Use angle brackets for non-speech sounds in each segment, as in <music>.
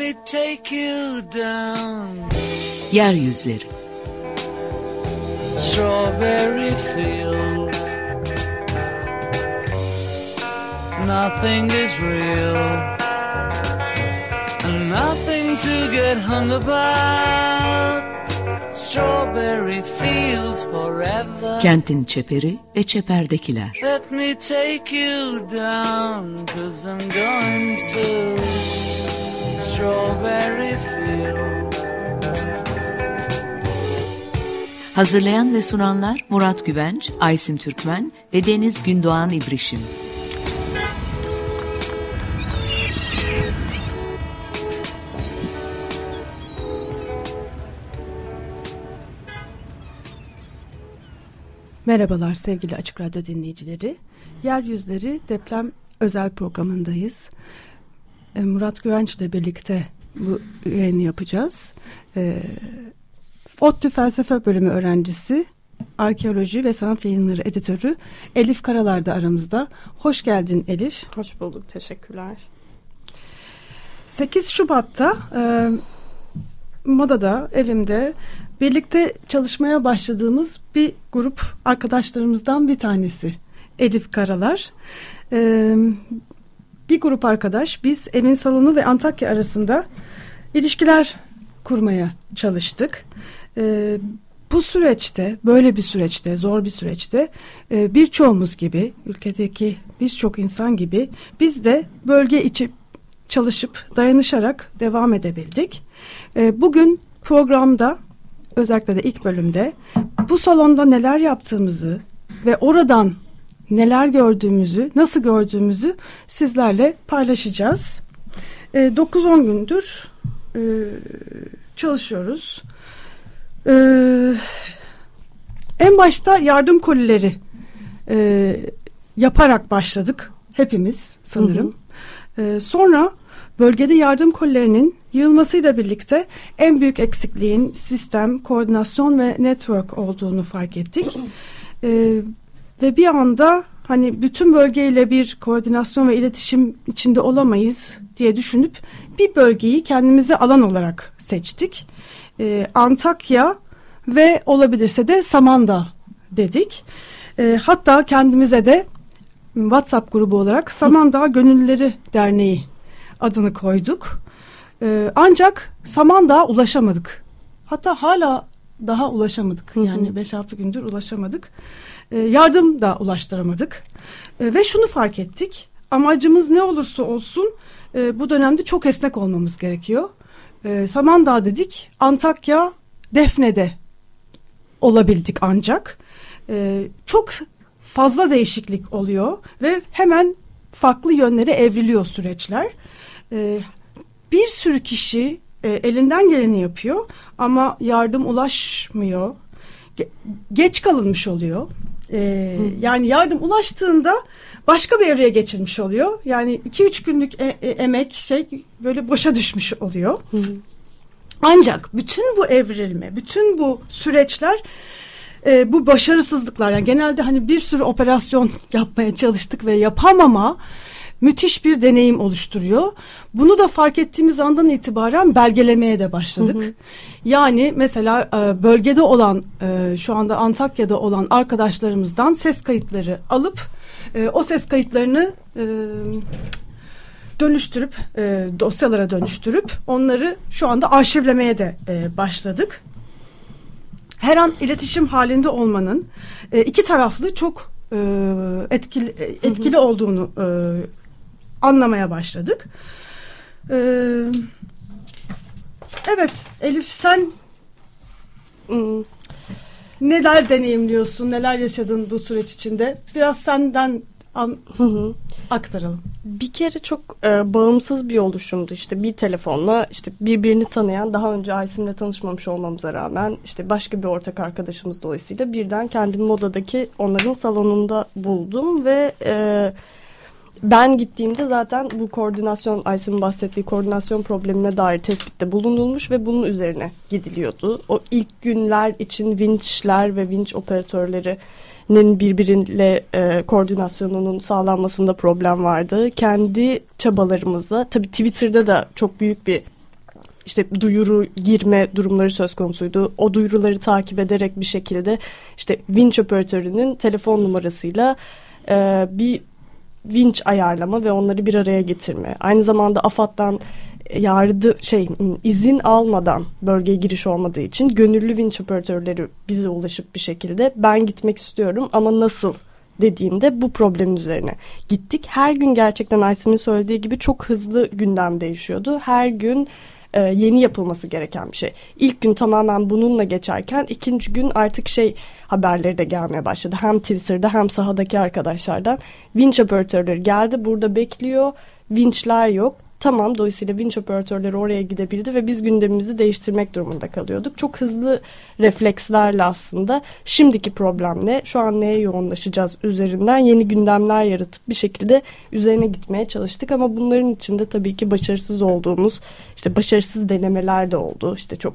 me take you down. Yeryüzleri Strawberry fields. Nothing is real. And nothing to get hung about. Strawberry fields forever. Kentin çeperi ve çeperdekiler Let me take you down, cause I'm going to Strawberry Fields. Hazırlayan ve sunanlar Murat Güvenç, Aysim Türkmen ve Deniz Gündoğan İbrişim Merhabalar sevgili Açık Radyo dinleyicileri. Yeryüzleri deprem özel programındayız. E, Murat Güvenç ile birlikte bu yayını yapacağız. E, ODTÜ Felsefe Bölümü öğrencisi, arkeoloji ve sanat yayınları editörü Elif Karalar da aramızda. Hoş geldin Elif. Hoş bulduk, teşekkürler. 8 Şubat'ta e, Moda'da, evimde birlikte çalışmaya başladığımız bir grup arkadaşlarımızdan bir tanesi. Elif Karalar. E, bir grup arkadaş biz evin salonu ve Antakya arasında ilişkiler kurmaya çalıştık. E, bu süreçte, böyle bir süreçte, zor bir süreçte e, birçoğumuz gibi, ülkedeki birçok insan gibi biz de bölge içi çalışıp dayanışarak devam edebildik. E, bugün programda özellikle de ilk bölümde bu salonda neler yaptığımızı ve oradan neler gördüğümüzü, nasıl gördüğümüzü sizlerle paylaşacağız. E, 9-10 gündür e, çalışıyoruz. E, en başta yardım kolileri e, yaparak başladık hepimiz sanırım. Hı hı. E, sonra bölgede yardım kolilerinin yığılmasıyla birlikte en büyük eksikliğin sistem, koordinasyon ve network olduğunu fark ettik. <clears throat> E, ve bir anda hani bütün bölgeyle bir koordinasyon ve iletişim içinde olamayız diye düşünüp bir bölgeyi kendimize alan olarak seçtik. Ee, Antakya ve olabilirse de Samandağ dedik. Ee, hatta kendimize de WhatsApp grubu olarak Samandağ Gönüllüleri Derneği adını koyduk. Ee, ancak Samandağ'a ulaşamadık. Hatta hala daha ulaşamadık. Yani 5-6 gündür ulaşamadık. Ee, yardım da ulaştıramadık. Ee, ve şunu fark ettik. Amacımız ne olursa olsun e, bu dönemde çok esnek olmamız gerekiyor. E, Samandağ dedik, Antakya, Defne'de olabildik ancak. Çok fazla değişiklik oluyor ve hemen farklı yönlere evriliyor süreçler. Bir sürü kişi e, elinden geleni yapıyor ama yardım ulaşmıyor. Ge geç kalınmış oluyor. E, yani yardım ulaştığında başka bir evreye geçilmiş oluyor. Yani iki üç günlük e, e, emek şey böyle boşa düşmüş oluyor. Hı. Ancak bütün bu evrilme, bütün bu süreçler e, bu başarısızlıklar yani genelde hani bir sürü operasyon <laughs> yapmaya çalıştık ve yapamama müthiş bir deneyim oluşturuyor. Bunu da fark ettiğimiz andan itibaren belgelemeye de başladık. Hı hı. Yani mesela e, bölgede olan e, şu anda Antakya'da olan arkadaşlarımızdan ses kayıtları alıp e, o ses kayıtlarını dönüştürüp dosyalara dönüştürüp onları şu anda arşivlemeye de başladık. Her an iletişim halinde olmanın iki taraflı çok etkili etkili hı hı. olduğunu anlamaya başladık. Ee, evet Elif sen neler deneyimliyorsun, neler yaşadın bu süreç içinde? Biraz senden an, hı hı. aktaralım. Bir kere çok e, bağımsız bir oluşumdu işte bir telefonla işte birbirini tanıyan daha önce Aysim'le tanışmamış olmamıza rağmen işte başka bir ortak arkadaşımız dolayısıyla birden kendimi modadaki onların salonunda buldum ve e, ben gittiğimde zaten bu koordinasyon Aysim'in bahsettiği koordinasyon problemine dair tespitte bulunulmuş ve bunun üzerine gidiliyordu. O ilk günler için vinçler ve vinç operatörlerinin birbiriyle e, koordinasyonunun sağlanmasında problem vardı. Kendi çabalarımızla tabii Twitter'da da çok büyük bir işte duyuru girme durumları söz konusuydu. O duyuruları takip ederek bir şekilde işte vinç operatörünün telefon numarasıyla e, bir vinç ayarlama ve onları bir araya getirme. Aynı zamanda AFAD'dan yardı şey izin almadan bölgeye giriş olmadığı için gönüllü vinç operatörleri bize ulaşıp bir şekilde ben gitmek istiyorum ama nasıl dediğinde bu problemin üzerine gittik. Her gün gerçekten Aysim'in söylediği gibi çok hızlı gündem değişiyordu. Her gün e, yeni yapılması gereken bir şey. İlk gün tamamen bununla geçerken ikinci gün artık şey haberleri de gelmeye başladı. Hem Twitter'da hem sahadaki arkadaşlardan vinç operatörleri geldi burada bekliyor. Vinçler yok Tamam dolayısıyla vinç operatörleri oraya gidebildi ve biz gündemimizi değiştirmek durumunda kalıyorduk. Çok hızlı reflekslerle aslında şimdiki problem ne, şu an neye yoğunlaşacağız üzerinden yeni gündemler yaratıp bir şekilde üzerine gitmeye çalıştık. Ama bunların içinde tabii ki başarısız olduğumuz, işte başarısız denemeler de oldu. İşte çok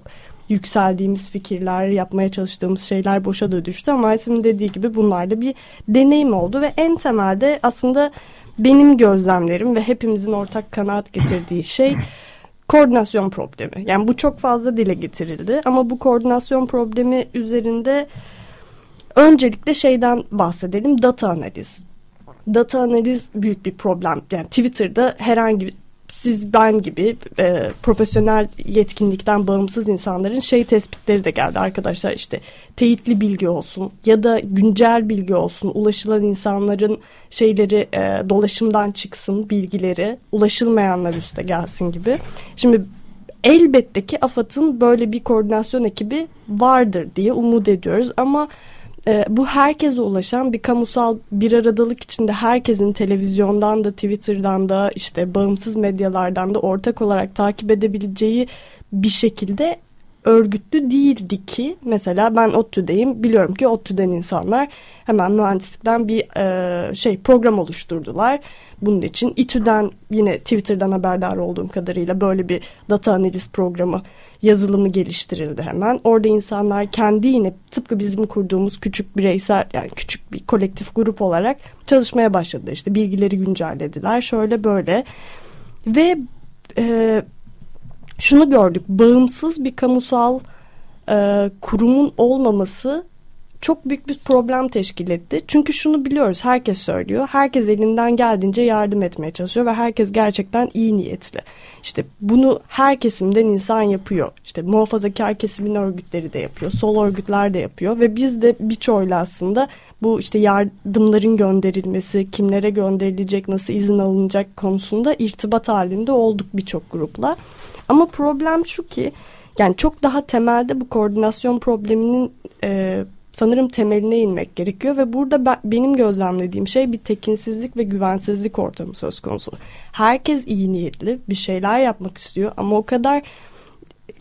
yükseldiğimiz fikirler, yapmaya çalıştığımız şeyler boşa da düştü. Ama Aysim'in dediği gibi bunlar da bir deneyim oldu ve en temelde aslında benim gözlemlerim ve hepimizin ortak kanaat getirdiği şey koordinasyon problemi. Yani bu çok fazla dile getirildi ama bu koordinasyon problemi üzerinde öncelikle şeyden bahsedelim data analiz. Data analiz büyük bir problem. Yani Twitter'da herhangi siz ben gibi e, profesyonel yetkinlikten bağımsız insanların şey tespitleri de geldi arkadaşlar işte teyitli bilgi olsun ya da güncel bilgi olsun ulaşılan insanların şeyleri e, dolaşımdan çıksın bilgileri ulaşılmayanlar üste gelsin gibi. Şimdi elbette ki AFAD'ın böyle bir koordinasyon ekibi vardır diye umut ediyoruz ama e, bu herkese ulaşan bir kamusal bir aradalık içinde herkesin televizyondan da Twitter'dan da işte bağımsız medyalardan da ortak olarak takip edebileceği bir şekilde örgütlü değildi ki mesela ben ODTÜ'deyim biliyorum ki ODTÜ'den insanlar hemen mühendislikten bir e, şey program oluşturdular. Bunun için İTÜ'den yine Twitter'dan haberdar olduğum kadarıyla böyle bir data analiz programı yazılımı geliştirildi hemen. Orada insanlar kendi yine tıpkı bizim kurduğumuz küçük bireysel yani küçük bir kolektif grup olarak çalışmaya başladılar. İşte bilgileri güncellediler şöyle böyle ve e, şunu gördük bağımsız bir kamusal e, kurumun olmaması çok büyük bir problem teşkil etti. Çünkü şunu biliyoruz herkes söylüyor. Herkes elinden geldiğince yardım etmeye çalışıyor ve herkes gerçekten iyi niyetli. İşte bunu her kesimden insan yapıyor. İşte muhafazakar kesimin örgütleri de yapıyor. Sol örgütler de yapıyor ve biz de birçoğuyla aslında bu işte yardımların gönderilmesi, kimlere gönderilecek, nasıl izin alınacak konusunda irtibat halinde olduk birçok grupla. Ama problem şu ki yani çok daha temelde bu koordinasyon probleminin e, sanırım temeline inmek gerekiyor ve burada ben, benim gözlemlediğim şey bir tekinsizlik ve güvensizlik ortamı söz konusu. Herkes iyi niyetli bir şeyler yapmak istiyor ama o kadar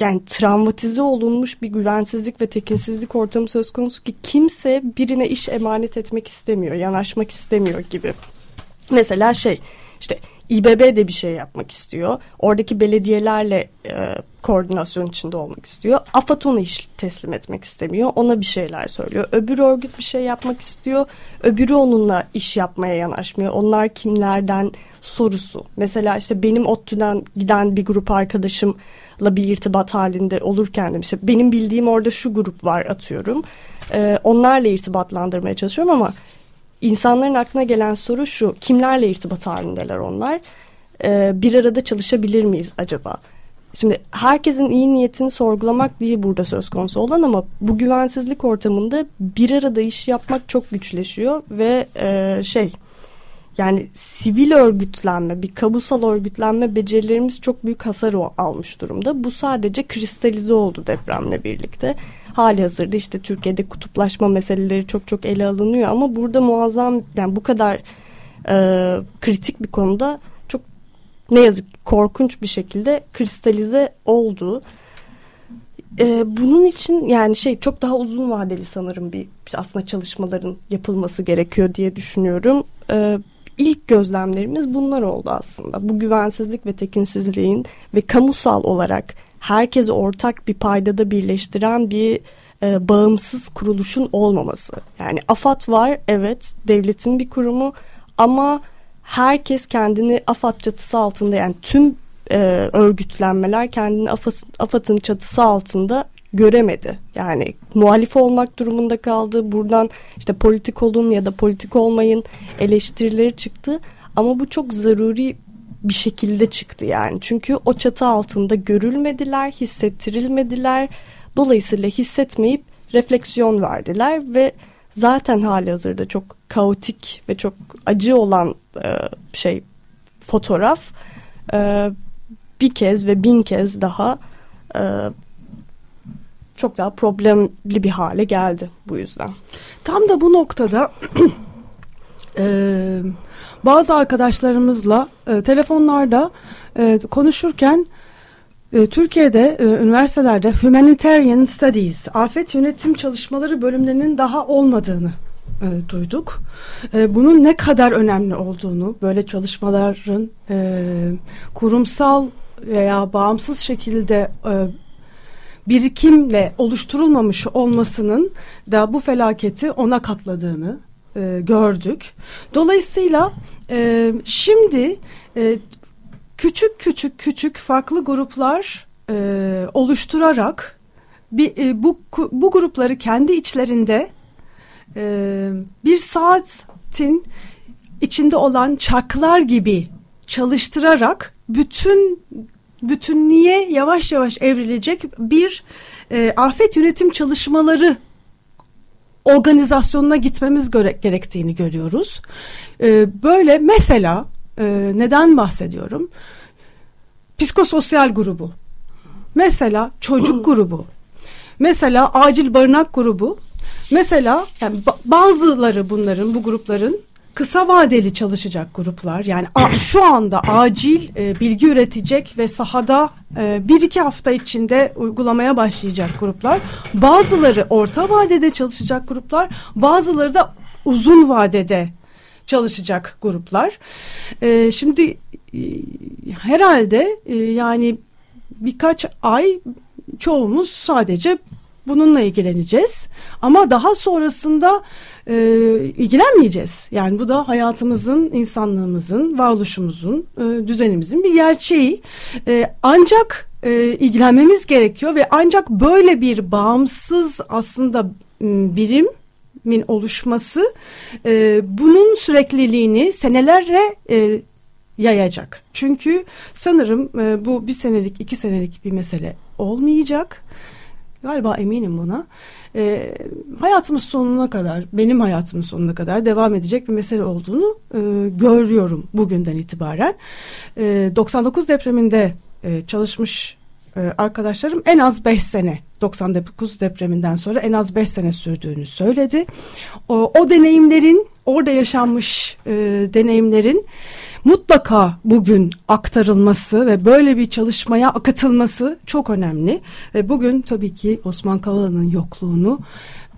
yani travmatize olunmuş bir güvensizlik ve tekinsizlik ortamı söz konusu ki kimse birine iş emanet etmek istemiyor, yanaşmak istemiyor gibi. Mesela şey işte İBB de bir şey yapmak istiyor. Oradaki belediyelerle e, koordinasyon içinde olmak istiyor. AFAD ona iş teslim etmek istemiyor. Ona bir şeyler söylüyor. Öbür örgüt bir şey yapmak istiyor. Öbürü onunla iş yapmaya yanaşmıyor. Onlar kimlerden sorusu. Mesela işte benim ODTÜ'den giden bir grup arkadaşımla bir irtibat halinde olurken demiş. İşte benim bildiğim orada şu grup var atıyorum. Ee, onlarla irtibatlandırmaya çalışıyorum ama insanların aklına gelen soru şu. Kimlerle irtibat halindeler onlar? Ee, bir arada çalışabilir miyiz acaba? Şimdi herkesin iyi niyetini sorgulamak değil burada söz konusu olan ama bu güvensizlik ortamında bir arada iş yapmak çok güçleşiyor ve e, şey yani sivil örgütlenme, bir kabusal örgütlenme becerilerimiz çok büyük hasar almış durumda. Bu sadece kristalize oldu depremle birlikte. Hali hazırda işte Türkiye'de kutuplaşma meseleleri çok çok ele alınıyor ama burada muazzam yani bu kadar e, kritik bir konuda ne yazık korkunç bir şekilde kristalize oldu. Ee, bunun için yani şey çok daha uzun vadeli sanırım bir aslında çalışmaların yapılması gerekiyor diye düşünüyorum. Ee, ilk gözlemlerimiz bunlar oldu aslında. Bu güvensizlik ve tekinsizliğin ve kamusal olarak herkesi ortak bir paydada birleştiren bir e, bağımsız kuruluşun olmaması. Yani AFAD var evet devletin bir kurumu ama herkes kendini AFAD çatısı altında yani tüm e, örgütlenmeler kendini AFAD'ın çatısı altında göremedi. Yani muhalif olmak durumunda kaldı. Buradan işte politik olun ya da politik olmayın eleştirileri çıktı. Ama bu çok zaruri bir şekilde çıktı yani. Çünkü o çatı altında görülmediler, hissettirilmediler. Dolayısıyla hissetmeyip refleksiyon verdiler ve zaten hali hazırda çok kaotik ve çok acı olan e, şey fotoğraf e, bir kez ve bin kez daha e, çok daha problemli bir hale geldi bu yüzden. Tam da bu noktada <clears throat> bazı arkadaşlarımızla telefonlarda konuşurken Türkiye'de üniversitelerde Humanitarian Studies, afet yönetim çalışmaları bölümlerinin daha olmadığını e, duyduk. E, bunun ne kadar önemli olduğunu, böyle çalışmaların e, kurumsal veya bağımsız şekilde e, birikimle oluşturulmamış olmasının da bu felaketi ona katladığını e, gördük. Dolayısıyla e, şimdi e, küçük küçük küçük farklı gruplar e, oluşturarak bir, e, bu bu grupları kendi içlerinde e, bir saatin içinde olan çarklar gibi çalıştırarak bütün bütünlüğe yavaş yavaş evrilecek bir e, afet yönetim çalışmaları organizasyonuna gitmemiz göre, gerektiğini görüyoruz. E, böyle mesela e, neden bahsediyorum? Psikososyal grubu, mesela çocuk <clears throat> grubu, mesela acil barınak grubu, mesela yani bazıları bunların bu grupların kısa vadeli çalışacak gruplar. Yani <coughs> şu anda acil e, bilgi üretecek ve sahada e, bir iki hafta içinde uygulamaya başlayacak gruplar. Bazıları orta vadede çalışacak gruplar. Bazıları da uzun vadede çalışacak gruplar. E, şimdi e, herhalde e, yani birkaç ay çoğumuz sadece bununla ilgileneceğiz ama daha sonrasında e, ilgilenmeyeceğiz. Yani bu da hayatımızın, insanlığımızın, varoluşumuzun, e, düzenimizin bir gerçeği. E, ancak e, ilgilenmemiz gerekiyor ve ancak böyle bir bağımsız aslında birimin oluşması e, bunun sürekliliğini senelerle e, yayacak. Çünkü sanırım e, bu bir senelik, iki senelik bir mesele olmayacak. Galiba eminim buna e, hayatımız sonuna kadar, benim hayatımın sonuna kadar devam edecek bir mesele olduğunu e, görüyorum bugünden itibaren. E, 99 depreminde e, çalışmış e, arkadaşlarım en az 5 sene 99 depreminden sonra en az 5 sene sürdüğünü söyledi. O, o deneyimlerin orada yaşanmış e, deneyimlerin mutlaka bugün aktarılması ve böyle bir çalışmaya katılması çok önemli. Ve bugün tabii ki Osman Kavala'nın yokluğunu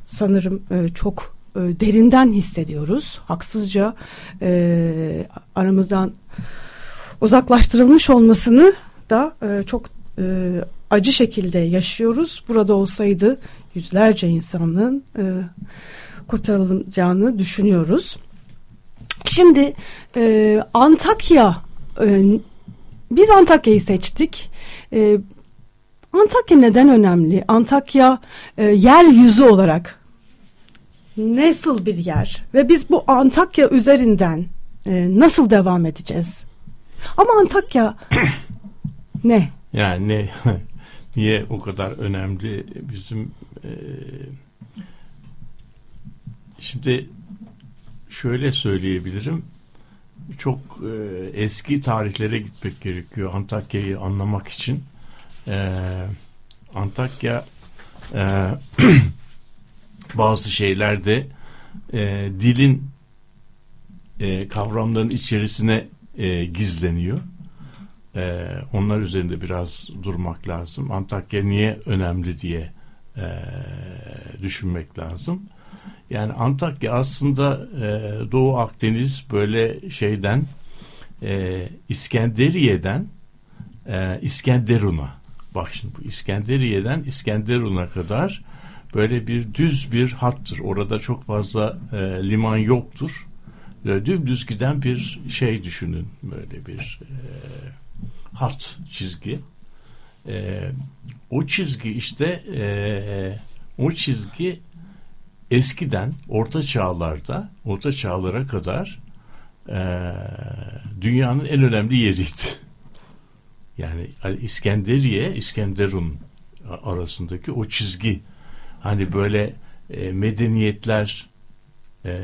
sanırım e, çok e, derinden hissediyoruz. Haksızca e, aramızdan uzaklaştırılmış olmasını da çok e, acı şekilde yaşıyoruz. Burada olsaydı yüzlerce insanın kurtarılacağını düşünüyoruz. Şimdi e, Antakya, e, biz Antakya'yı seçtik. E, Antakya neden önemli? Antakya e, yeryüzü olarak nasıl bir yer? Ve biz bu Antakya üzerinden e, nasıl devam edeceğiz? Ama Antakya <coughs> ne? Yani ne? <laughs> Niye o kadar önemli bizim e, şimdi şöyle söyleyebilirim. Çok e, eski tarihlere gitmek gerekiyor Antakya'yı anlamak için. E, Antakya e, <clears throat> bazı şeylerde e, dilin e, kavramların içerisine e, gizleniyor. E, onlar üzerinde biraz durmak lazım. Antakya niye önemli diye e, düşünmek lazım. Yani Antakya aslında e, Doğu Akdeniz böyle şeyden e, İskenderiye'den e, İskenderun'a bak şimdi bu İskenderiye'den İskenderun'a kadar böyle bir düz bir hattır. Orada çok fazla e, liman yoktur Böyle dümdüz giden bir şey düşünün. Böyle bir e, hat çizgi. E, o çizgi işte e, o çizgi eskiden orta çağlarda orta çağlara kadar e, dünyanın en önemli yeriydi. <laughs> Yani İskenderiye, İskenderun arasındaki o çizgi. Hani böyle e, medeniyetler e,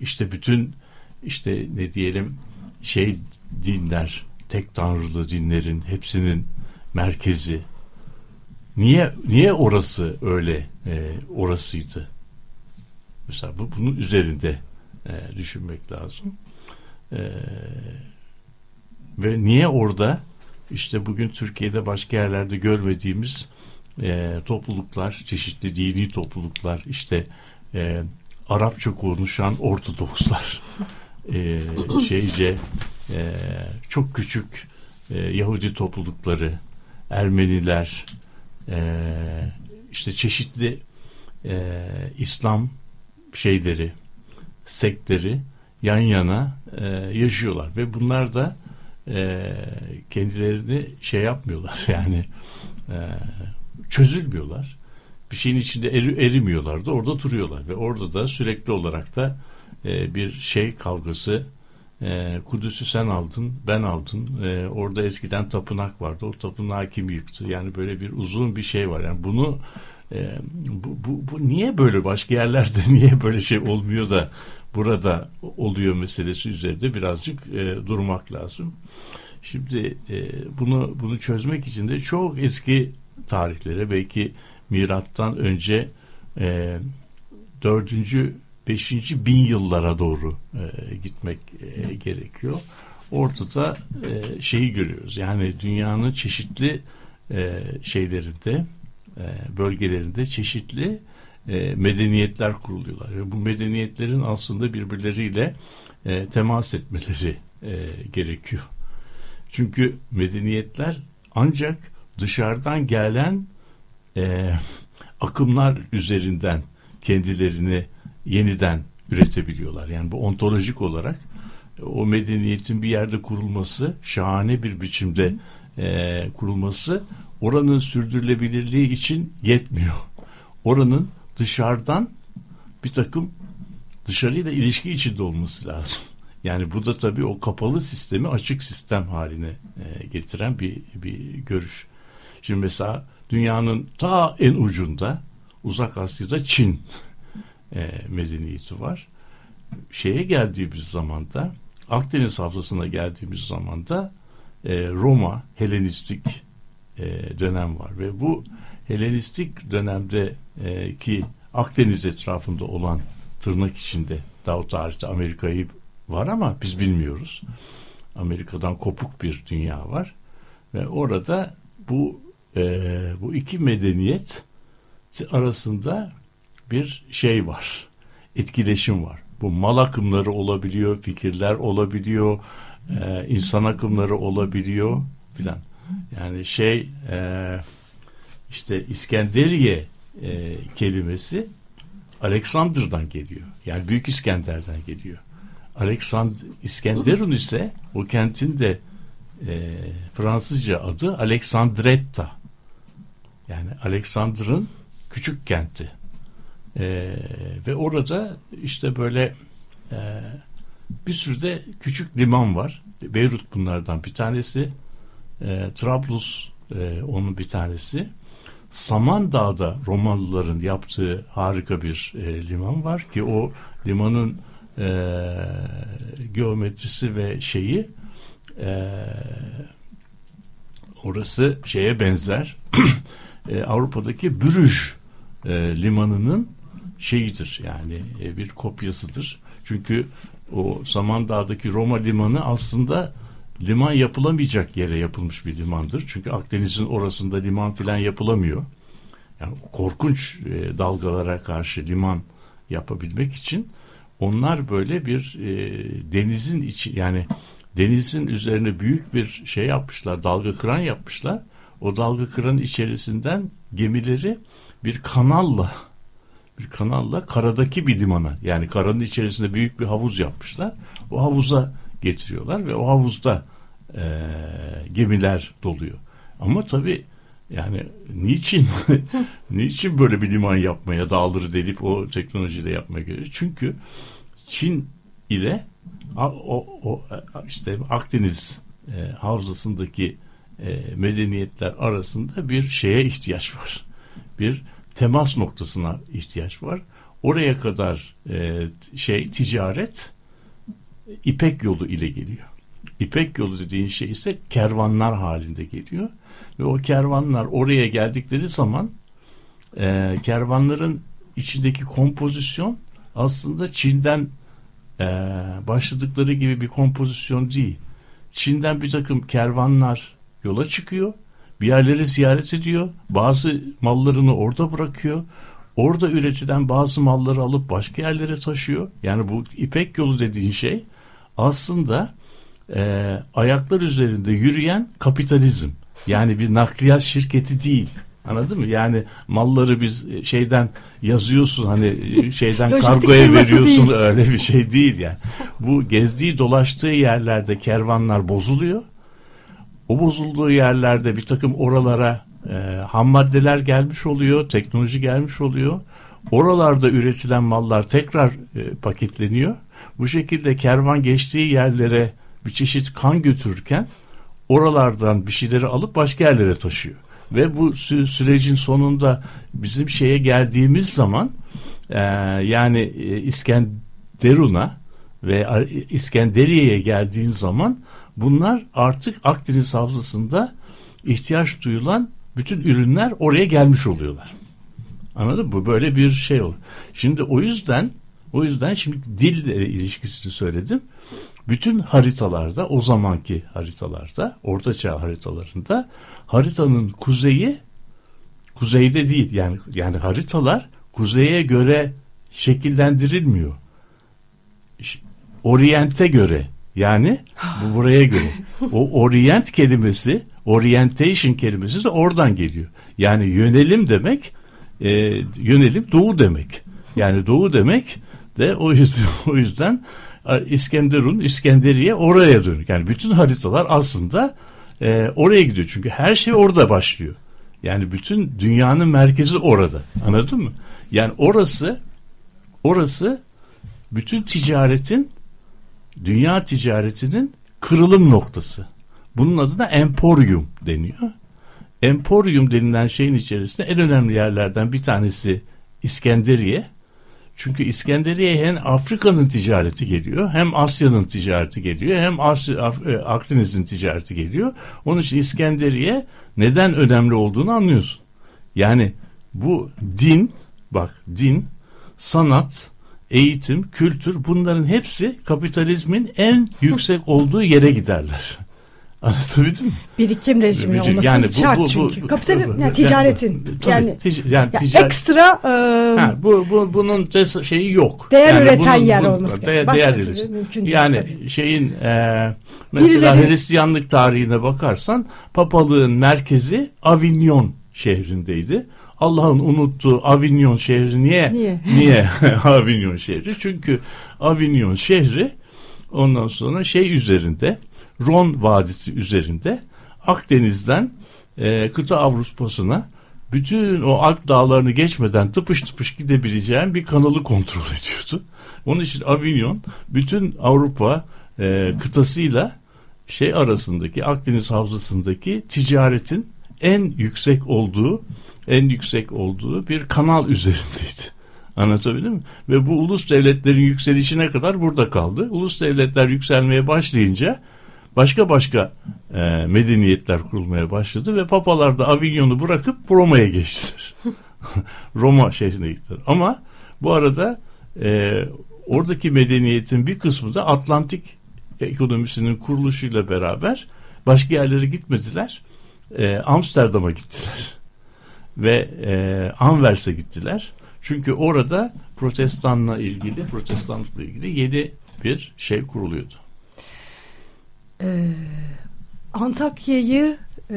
işte bütün işte ne diyelim şey dinler tek tanrılı dinlerin hepsinin merkezi. Niye niye orası öyle e, orasıydı mesela bu bunun üzerinde e, düşünmek lazım. E, ve niye orada? İşte bugün Türkiye'de başka yerlerde görmediğimiz e, topluluklar, çeşitli dini topluluklar, işte e, Arapça konuşan Ortodokslar, <laughs> e, şeyce e, çok küçük e, Yahudi toplulukları, Ermeniler, e, işte çeşitli e, İslam şeyleri, sektleri yan yana e, yaşıyorlar. Ve bunlar da e, kendilerini şey yapmıyorlar. <laughs> Yani e, çözülmüyorlar. Bir şeyin içinde eri, erimiyorlar da orada duruyorlar. Ve orada da sürekli olarak da e, bir şey kavgası e, Kudüs'ü sen aldın ben aldım. E, orada eskiden tapınak vardı. O tapınağı kim yıktı? Yani böyle bir uzun bir şey var. Yani bunu e, bu, bu, bu niye böyle başka yerlerde <laughs> niye böyle şey olmuyor da burada oluyor meselesi üzerinde birazcık e, durmak lazım. Şimdi e, bunu bunu çözmek için de çok eski tarihlere belki mirattan önce e, 4. 5. bin yıllara doğru e, gitmek e, gerekiyor. Ortada e, şeyi görüyoruz. Yani dünyanın çeşitli e, şeylerinde, bölgelerinde çeşitli e, medeniyetler kuruluyorlar. Ve bu medeniyetlerin aslında birbirleriyle e, temas etmeleri e, gerekiyor. Çünkü medeniyetler ancak dışarıdan gelen e, akımlar üzerinden kendilerini yeniden üretebiliyorlar. Yani bu ontolojik olarak o medeniyetin bir yerde kurulması, şahane bir biçimde e, kurulması oranın sürdürülebilirliği için yetmiyor. Oranın dışarıdan bir takım dışarıyla ilişki içinde olması lazım. Yani bu da tabii o kapalı sistemi açık sistem haline e, getiren bir bir görüş. Şimdi mesela dünyanın ta en ucunda uzak Asya'da Çin e, medeniyeti var. Şeye geldiğimiz zamanda Akdeniz havzasına geldiğimiz zamanda e, Roma Helenistik e, dönem var ve bu Helenistik dönemde e, ki Akdeniz etrafında olan tırnak içinde daha tarihte Amerika'yı var ama biz bilmiyoruz. Amerika'dan kopuk bir dünya var ve orada bu e, bu iki medeniyet arasında bir şey var. Etkileşim var. Bu mal akımları olabiliyor, fikirler olabiliyor, e, insan akımları olabiliyor filan. Yani şey e, işte İskenderiye e, kelimesi Alexander'dan geliyor. Yani Büyük İskender'den geliyor. Alexander İskenderun ise o kentin de e, Fransızca adı Alexandretta. Yani Alexander'ın küçük kenti. E, ve orada işte böyle e, bir sürü de küçük liman var. Beyrut bunlardan bir tanesi. E, Trablus e, onun bir tanesi. Samandağ'da Romalıların yaptığı harika bir e, liman var ki o limanın e, geometrisi ve şeyi e, orası şeye benzer <clears throat> e, Avrupa'daki Brüj e, limanının şeyidir yani e, bir kopyasıdır. Çünkü o Samandağ'daki Roma limanı aslında liman yapılamayacak yere yapılmış bir limandır. Çünkü Akdeniz'in orasında liman filan yapılamıyor. Yani korkunç e, dalgalara karşı liman yapabilmek için onlar böyle bir e, denizin içi yani denizin üzerine büyük bir şey yapmışlar, dalga kıran yapmışlar. O dalga kıran içerisinden gemileri bir kanalla bir kanalla karadaki bir limana yani karanın içerisinde büyük bir havuz yapmışlar. O havuza getiriyorlar ve o havuzda e, gemiler doluyor. Ama tabii yani niçin <laughs> niçin böyle bir liman yapmaya dağları delip o teknolojiyle yapmaya gerekiyor? Çünkü Çin ile o, o işte Akdeniz e, havzasındaki e, medeniyetler arasında bir şeye ihtiyaç var. Bir temas noktasına ihtiyaç var. Oraya kadar e, şey ticaret İpek yolu ile geliyor. İpek yolu dediğin şey ise kervanlar halinde geliyor. Ve o kervanlar oraya geldikleri zaman e, kervanların içindeki kompozisyon aslında Çin'den e, başladıkları gibi bir kompozisyon değil. Çin'den bir takım kervanlar yola çıkıyor. Bir yerleri ziyaret ediyor. Bazı mallarını orada bırakıyor. Orada üretilen bazı malları alıp başka yerlere taşıyor. Yani bu İpek yolu dediğin şey aslında e, ayaklar üzerinde yürüyen kapitalizm. Yani bir nakliyat şirketi değil. Anladın mı? Yani malları biz şeyden yazıyorsun hani <laughs> şeyden kargoya veriyorsun değil. öyle bir şey değil yani. Bu gezdiği dolaştığı yerlerde kervanlar bozuluyor. O bozulduğu yerlerde bir takım oralara e, ham maddeler gelmiş oluyor, teknoloji gelmiş oluyor. Oralarda üretilen mallar tekrar e, paketleniyor. Bu şekilde kervan geçtiği yerlere bir çeşit kan götürürken oralardan bir şeyleri alıp başka yerlere taşıyor. Ve bu sü sürecin sonunda bizim şeye geldiğimiz zaman e, yani e, İskenderun'a ve İskenderiye'ye geldiğin zaman bunlar artık Akdeniz havzasında ihtiyaç duyulan bütün ürünler oraya gelmiş oluyorlar. Anladın mı? Bu böyle bir şey olur. Şimdi o yüzden o yüzden şimdi dille ilişkisini söyledim. Bütün haritalarda o zamanki haritalarda ortaçağ haritalarında haritanın kuzeyi kuzeyde değil yani yani haritalar kuzeye göre şekillendirilmiyor. Oriente göre yani bu buraya göre. O orient kelimesi, orientation kelimesi de oradan geliyor. Yani yönelim demek, e, yönelim doğu demek. Yani doğu demek de o yüzden, <laughs> o yüzden İskenderun, İskenderiye oraya dönük. Yani bütün haritalar aslında e, oraya gidiyor. Çünkü her şey orada başlıyor. Yani bütün dünyanın merkezi orada. Anladın mı? Yani orası orası bütün ticaretin dünya ticaretinin kırılım noktası. Bunun adına emporium deniyor. Emporium denilen şeyin içerisinde en önemli yerlerden bir tanesi İskenderiye. Çünkü İskenderiye hem Afrika'nın ticareti geliyor, hem Asya'nın ticareti geliyor, hem e, Akdeniz'in ticareti geliyor. Onun için İskenderiye neden önemli olduğunu anlıyorsun. Yani bu din, bak din, sanat, eğitim, kültür bunların hepsi kapitalizmin en yüksek olduğu yere giderler. Anlatabildim mi? Birikim rejimi olması yani bu, şart bu, bu, çünkü. Kapitalizm yani ticaretin tabii, yani, tic, yani ya ekstra e, ha, bu, bu bunun şeyi yok. Değer yani üreten bunun, yer olması değer, değer mümkün değil. Yani tabii. şeyin e, mesela Birileri, Hristiyanlık tarihine bakarsan papalığın merkezi Avignon şehrindeydi. Allah'ın unuttuğu Avignon şehri niye? Niye? <laughs> Niye <laughs> Avignon şehri? Çünkü Avignon şehri ondan sonra şey üzerinde Ron Vadisi üzerinde Akdeniz'den e, kıta Avrupa'sına bütün o Alp dağlarını geçmeden tıpış tıpış gidebileceğin bir kanalı kontrol ediyordu. Onun için Avignon bütün Avrupa e, kıtasıyla şey arasındaki Akdeniz havzasındaki ticaretin en yüksek olduğu en yüksek olduğu bir kanal üzerindeydi. Anlatabildim mi? Ve bu ulus devletlerin yükselişine kadar burada kaldı. Ulus devletler yükselmeye başlayınca başka başka e, medeniyetler kurulmaya başladı ve papalar da Avignon'u bırakıp Roma'ya geçtiler. <laughs> Roma şehrine gittiler. Ama bu arada e, oradaki medeniyetin bir kısmı da Atlantik ekonomisinin kuruluşuyla beraber başka yerlere gitmediler. E, Amsterdam'a gittiler. Ve e, Anvers'e gittiler. Çünkü orada protestanla ilgili, protestanlıkla ilgili yeni bir şey kuruluyordu e, Antakya'yı e,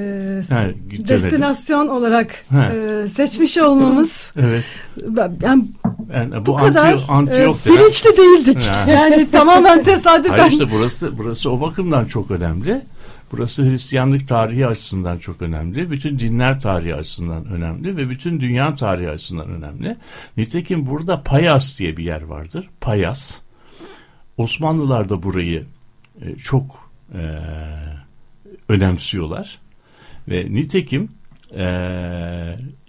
destinasyon olarak e, seçmiş olmamız <laughs> evet. ben Yani bu, Bu kadar anti, Antiyok e, bilinçli değildik. Ha. Yani <laughs> tamamen tesadüfen. Hayır işte burası burası o bakımdan çok önemli. Burası Hristiyanlık tarihi açısından çok önemli. Bütün dinler tarihi açısından önemli ve bütün dünya tarihi açısından önemli. Nitekim burada Payas diye bir yer vardır. Payas. Osmanlılar da burayı e, çok e, önemsiyorlar. Ve nitekim e,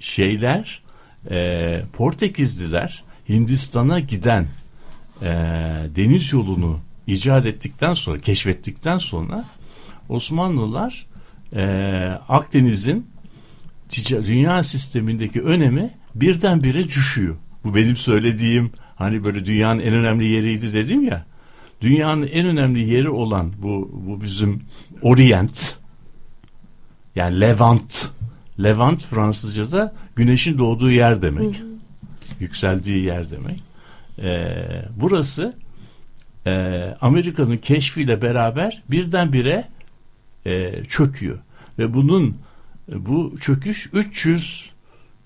şeyler e, Portekizliler Hindistan'a giden e, deniz yolunu icat ettikten sonra, keşfettikten sonra Osmanlılar e, Akdeniz'in dünya sistemindeki önemi birdenbire düşüyor. Bu benim söylediğim hani böyle dünyanın en önemli yeriydi dedim ya. Dünyanın en önemli yeri olan bu bu bizim Orient yani Levant. Levant Fransızca'da güneşin doğduğu yer demek. Yükseldiği yer demek. Ee, burası e, Amerika'nın keşfiyle beraber birdenbire e, çöküyor. Ve bunun bu çöküş 300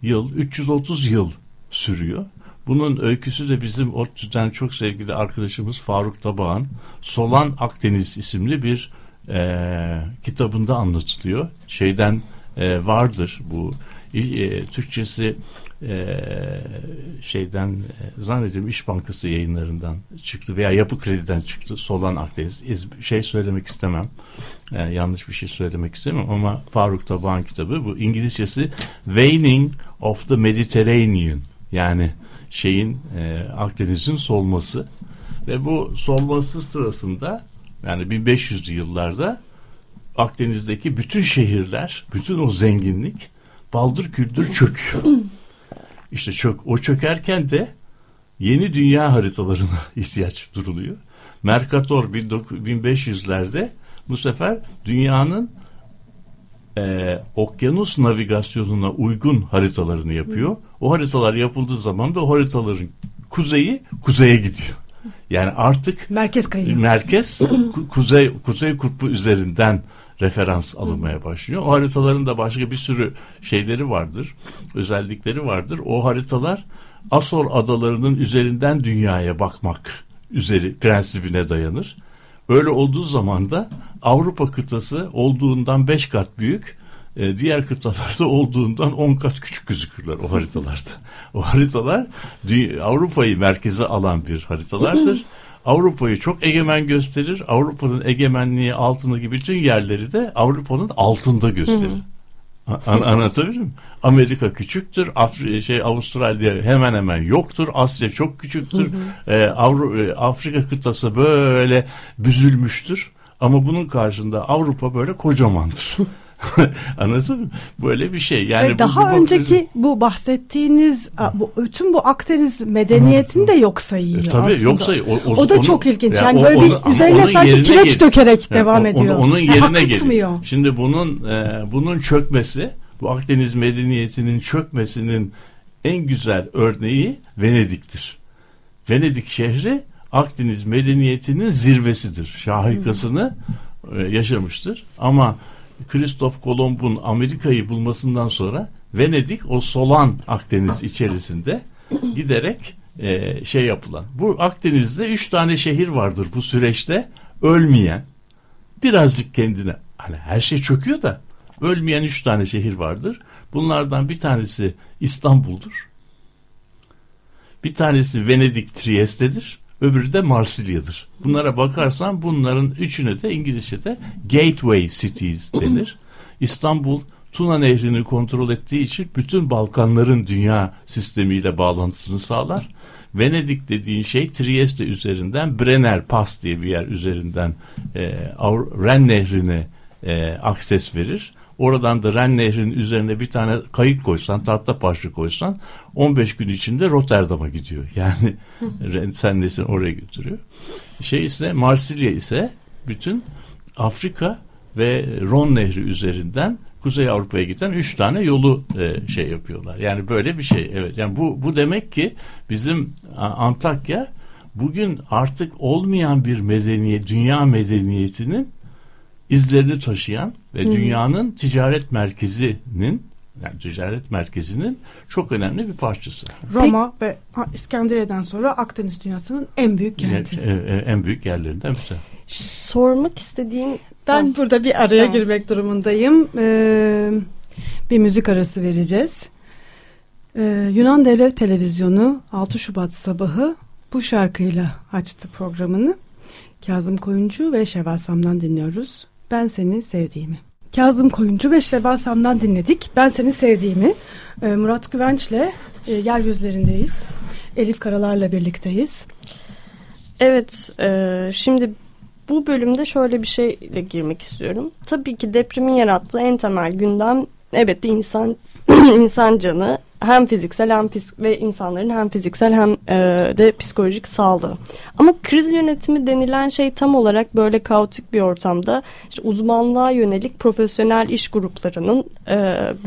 yıl, 330 yıl sürüyor. Bunun öyküsü de bizim ODTÜ'den çok sevgili arkadaşımız Faruk Tabağan Solan Akdeniz isimli bir e, kitabında anlatılıyor. Şeyden e, vardır bu e, Türkçesi e, şeyden e, zannediyorum İş Bankası yayınlarından çıktı veya Yapı Kredi'den çıktı. Solan Akdeniz. İz- Şey söylemek istemem. E, yanlış bir şey söylemek istemem ama Faruk Tabağan kitabı bu İngilizcesi Waning of the Mediterranean yani şeyin e, Akdeniz'in solması ve bu solması sırasında yani 1500'lü yıllarda Akdeniz'deki bütün şehirler, bütün o zenginlik baldır küldür çöküyor. İşte çök, o çökerken de yeni dünya haritalarına <laughs> ihtiyaç duruluyor. Mercator 1500'lerde bu sefer dünyanın e, okyanus navigasyonuna uygun haritalarını yapıyor. O haritalar yapıldığı zaman da o haritaların kuzeyi kuzeye gidiyor. Yani artık Merkez kayıyor. merkez ku- kuzey kuzey kutbu üzerinden referans alınmaya başlıyor. O haritaların da başka bir sürü şeyleri vardır, özellikleri vardır. O haritalar Asor adalarının üzerinden dünyaya bakmak üzeri prensibine dayanır. Öyle olduğu zaman da Avrupa kıtası olduğundan 5 kat büyük, e, diğer kıtalarda olduğundan 10 kat küçük gözükürler o haritalarda. o haritalar Avrupa'yı merkeze alan bir haritalardır. Avrupa'yı çok egemen gösterir. Avrupa'nın egemenliği altındaki bütün yerleri de Avrupa'nın altında gösterir. An- anlatabiliyor muyum? Amerika küçüktür, Afri- şey Avustralya hemen hemen yoktur, Asya çok küçüktür, Ee, Avru- e, Afrika kıtası böyle büzülmüştür. Ama bunun karşında Avrupa böyle kocamandır. <laughs> <laughs> Anladın mı? Böyle bir şey. Yani Ve bu- daha bu- önceki bu bahsettiğiniz bu bütün bu Akdeniz medeniyetini de yok sayıyor E, tabii aslında. yoksa o, O da onu- çok ilginç. Ya Yani o- böyle onu- bir üzerine onun sanki kireç gel- dökerek Ya, devam o- ediyor. Onu, onun yerine geliyor. Şimdi bunun e, bunun çökmesi, bu Akdeniz medeniyetinin çökmesinin en güzel örneği Venedik'tir. Venedik şehri Akdeniz medeniyetinin zirvesidir. Şahikasını e, yaşamıştır. Ama Kristof Kolomb'un Amerika'yı bulmasından sonra Venedik o solan Akdeniz içerisinde giderek e, şey yapılan. Bu Akdeniz'de üç tane şehir vardır bu süreçte ölmeyen birazcık kendine hani her şey çöküyor da ölmeyen üç tane şehir vardır. Bunlardan bir tanesi İstanbul'dur. Bir tanesi Venedik Trieste'dir. Öbürü de Marsilya'dır. Bunlara bakarsan bunların üçüne de İngilizce'de gateway cities denir. İstanbul Tuna Nehri'ni kontrol ettiği için bütün Balkanların dünya sistemiyle bağlantısını sağlar. Venedik dediğin şey Trieste üzerinden Brenner Pass diye bir yer üzerinden e, Ren Nehri'ne e, akses verir. Oradan da Ren Nehri'nin üzerine bir tane kayık koysan, tahta parça koysan 15 gün içinde Rotterdam'a gidiyor. Yani <laughs> Ren sen nesin oraya götürüyor. Şey ise Marsilya ise bütün Afrika ve Ron Nehri üzerinden Kuzey Avrupa'ya giden üç tane yolu e, şey yapıyorlar. Yani böyle bir şey. Evet. Yani bu bu demek ki bizim Antakya bugün artık olmayan bir medeniyet, dünya medeniyetinin izlerini taşıyan ve dünyanın ticaret merkezinin Yani ticaret merkezinin çok önemli bir parçası. Roma ve ha, İskenderiye'den sonra Akdeniz dünyasının en büyük kenti. E, e, en büyük yerlerinden biri. Sormak istediğim Ben Tamam. burada bir araya Tamam. girmek durumundayım. Ee, bir müzik arası vereceğiz. Ee, Yunan Devlet Televizyonu 6 Şubat sabahı bu şarkıyla açtı programını. Kazım Koyuncu ve Şevval Sam'dan dinliyoruz. Ben seni sevdiğimi. Kazım Koyuncu ve Şevval Sam'dan dinledik. Ben seni sevdiğimi. Ee, Murat Güvenç'le e, yeryüzlerindeyiz. Elif Karalar'la birlikteyiz. Evet, e, şimdi bu bölümde şöyle bir şeyle girmek istiyorum. Tabii ki depremin yarattığı en temel gündem evet de insan <clears throat> insan canı hem fiziksel hem ve insanların hem fiziksel hem e, de psikolojik sağlığı. Ama kriz yönetimi denilen şey tam olarak böyle kaotik bir ortamda işte uzmanlığa yönelik profesyonel iş gruplarının e,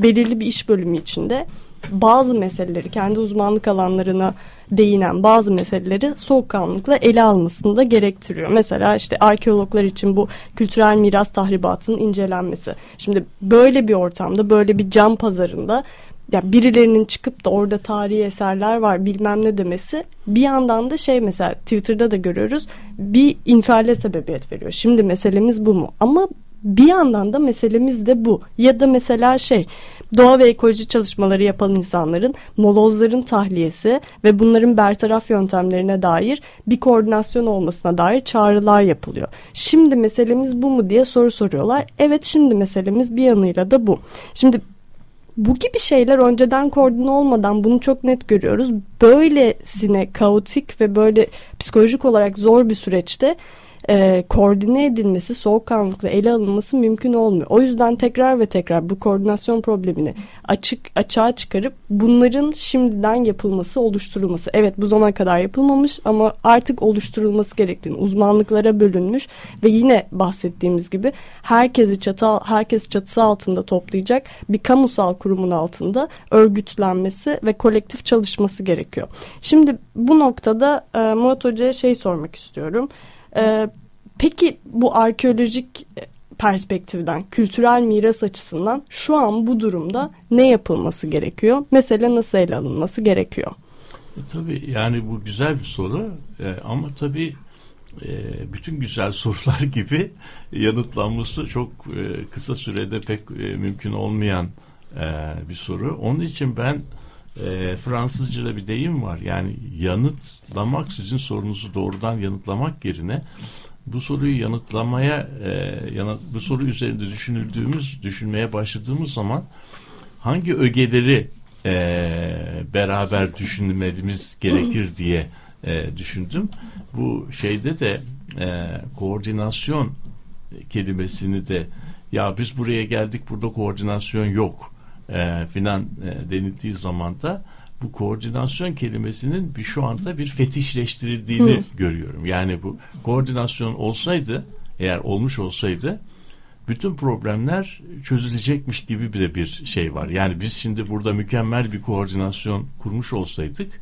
belirli bir iş bölümü içinde bazı meseleleri kendi uzmanlık alanlarına değinen bazı meseleleri soğukkanlılıkla ele almasını da gerektiriyor. Mesela işte arkeologlar için bu kültürel miras tahribatının incelenmesi. Şimdi böyle bir ortamda böyle bir cam pazarında ya birilerinin çıkıp da orada tarihi eserler var bilmem ne demesi bir yandan da şey mesela Twitter'da da görüyoruz bir infiale sebebiyet veriyor. Şimdi meselemiz bu mu? Ama bir yandan da meselemiz de bu. Ya da mesela şey doğa ve ekoloji çalışmaları yapan insanların molozların tahliyesi ve bunların bertaraf yöntemlerine dair bir koordinasyon olmasına dair çağrılar yapılıyor. Şimdi meselemiz bu mu diye soru soruyorlar. Evet şimdi meselemiz bir yanıyla da bu. Şimdi bu gibi şeyler önceden koordine olmadan bunu çok net görüyoruz. Böylesine kaotik ve böyle psikolojik olarak zor bir süreçte e, koordine edilmesi, soğukkanlılıkla ele alınması mümkün olmuyor. O yüzden tekrar ve tekrar bu koordinasyon problemini açık açığa çıkarıp bunların şimdiden yapılması, oluşturulması. Evet bu zamana kadar yapılmamış ama artık oluşturulması gerektiğini, uzmanlıklara bölünmüş ve yine bahsettiğimiz gibi herkesi çatı herkes çatısı altında toplayacak bir kamusal kurumun altında örgütlenmesi ve kolektif çalışması gerekiyor. Şimdi bu noktada e, Murat Hoca'ya şey sormak istiyorum. Ee, peki bu arkeolojik perspektiften, kültürel miras açısından şu an bu durumda ne yapılması gerekiyor? Mesele nasıl ele alınması gerekiyor? E, tabii yani bu güzel bir soru e, ama tabii e, bütün güzel <laughs> sorular gibi yanıtlanması çok e, kısa sürede pek e, mümkün olmayan e, bir soru. Onun için ben e, Fransızca'da bir deyim var. Yani yanıtlamak sizin sorunuzu doğrudan yanıtlamak yerine bu soruyu yanıtlamaya e, yanıt, bu soru üzerinde düşünüldüğümüz düşünmeye başladığımız zaman hangi ögeleri e, beraber düşünmemiz gerekir <clears throat> diye e, düşündüm. Bu şeyde de e, koordinasyon kelimesini de ya biz buraya geldik burada koordinasyon yok e, filan e, denildiği zaman da bu koordinasyon kelimesinin bir şu anda bir fetişleştirildiğini Hı. görüyorum. Yani bu koordinasyon olsaydı eğer olmuş olsaydı bütün problemler çözülecekmiş gibi bir de bir şey var. Yani biz şimdi burada mükemmel bir koordinasyon kurmuş olsaydık